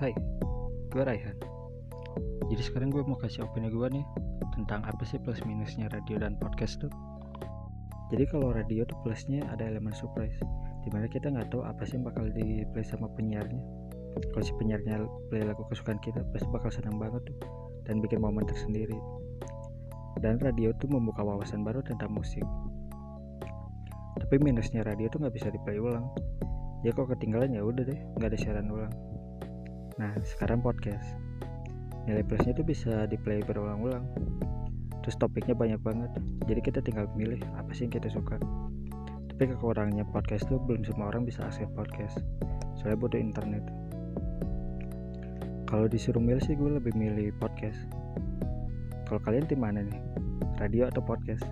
Hai, gue Raihan. Jadi sekarang gue mau kasih opini gue nih tentang apa sih plus minusnya radio dan podcast tuh. Jadi kalau radio tuh plusnya ada elemen surprise, di mana kita nggak tahu apa sih yang bakal di play sama penyiarnya. Kalau si penyiarnya play lagu kesukaan kita, pasti bakal senang banget tuh dan bikin momen tersendiri. Dan radio tuh membuka wawasan baru tentang musik. Tapi minusnya radio tuh nggak bisa di play ulang. Ya kok ketinggalan ya udah deh, nggak ada siaran ulang. Nah, sekarang podcast. Nilai plusnya itu bisa di play berulang-ulang. Terus topiknya banyak banget. Jadi kita tinggal milih apa sih yang kita suka. Tapi kekurangannya podcast tuh belum semua orang bisa akses podcast. Soalnya butuh internet. Kalau disuruh milih sih gue lebih milih podcast. Kalau kalian tim mana nih? Radio atau podcast?